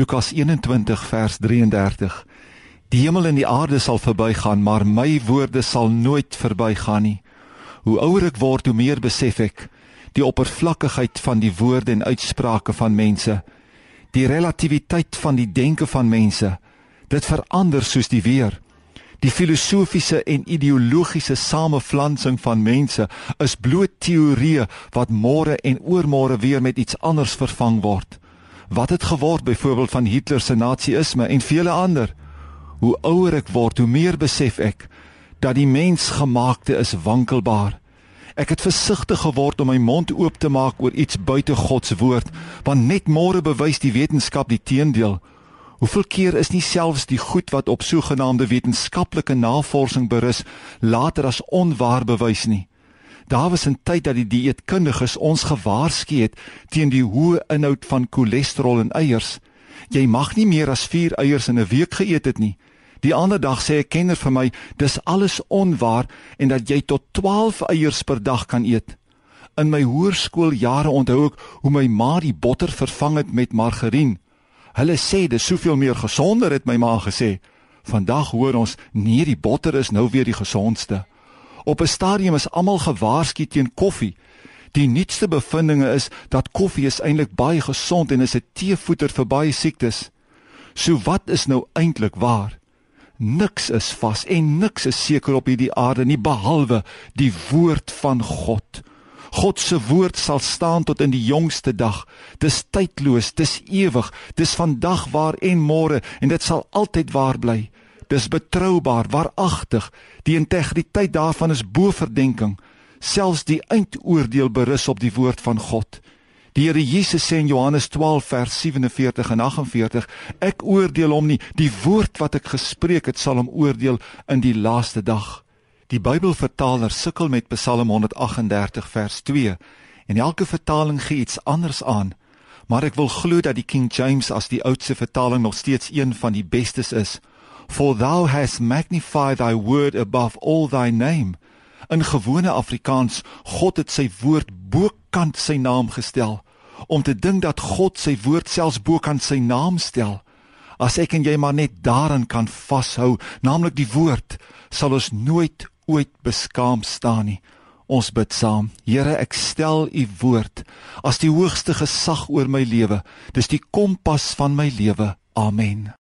Lukas 21 vers 33. Die hemel en die aarde sal verbygaan, maar my woorde sal nooit verbygaan nie. Hoe ouer ek word, hoe meer besef ek die oppervlakkigheid van die woorde en uitsprake van mense, die relativiteit van die denke van mense. Dit verander soos die weer. Die filosofiese en ideologiese samevlansing van mense is bloot teorieë wat môre en oormôre weer met iets anders vervang word. Wat het geword byvoorbeeld van Hitler se nasisme en vele ander? Hoe ouer ek word, hoe meer besef ek dat die mens gemaakte is wankelbaar. Ek het versigtig geword om my mond oop te maak oor iets buite God se woord, want net môre bewys die wetenskap die teendeel. Hoeveel keer is nie selfs die goed wat op sogenaamde wetenskaplike navorsing berus later as onwaar bewys nie. Daar was 'n tyd dat die dieetkundiges ons gewaarsku het teen die hoë inhoud van cholesterol in eiers. Jy mag nie meer as 4 eiers in 'n week geëet het nie. Die ander dag sê 'n kenner vir my, dis alles onwaar en dat jy tot 12 eiers per dag kan eet. In my hoërskooljare onthou ek hoe my ma die botter vervang het met margarien. Hulle sê dis soveel meer gesonder het my ma gesê. Vandag hoor ons nee die botter is nou weer die gesondste. Op 'n stadium is almal gewaarsku teen koffie. Die nuutste bevindinge is dat koffie is eintlik baie gesond en is 'n teevoeter vir baie siektes. So wat is nou eintlik waar? Niks is vas en niks is seker op hierdie aarde nie behalwe die woord van God. God se woord sal staan tot in die jongste dag. Dis tydloos, dis ewig, dis vandag waar en môre en dit sal altyd waar bly. Dis betroubaar, waaragtig. Die integriteit daarvan is bo verdenking. Selfs die eindoordeel berus op die woord van God. Die Here Jesus sê in Johannes 12 vers 47 en 48: Ek oordeel hom nie, die woord wat ek gespreek het sal hom oordeel in die laaste dag. Die Bybelvertaler sukkel met Psalm 138 vers 2 en elke vertaling gee iets anders aan. Maar ek wil glo dat die King James as die oudste vertaling nog steeds een van die bestes is. For thou hast magnified thy word above all thy name. In gewone Afrikaans, God het sy woord bokant sy naam gestel. Om te dink dat God sy woord selfs bokant sy naam stel. As ek en jy maar net daarin kan vashou, naamlik die woord, sal ons nooit ooit beskaam staan nie. Ons bid saam. Here, ek stel u woord as die hoogste gesag oor my lewe. Dis die kompas van my lewe. Amen.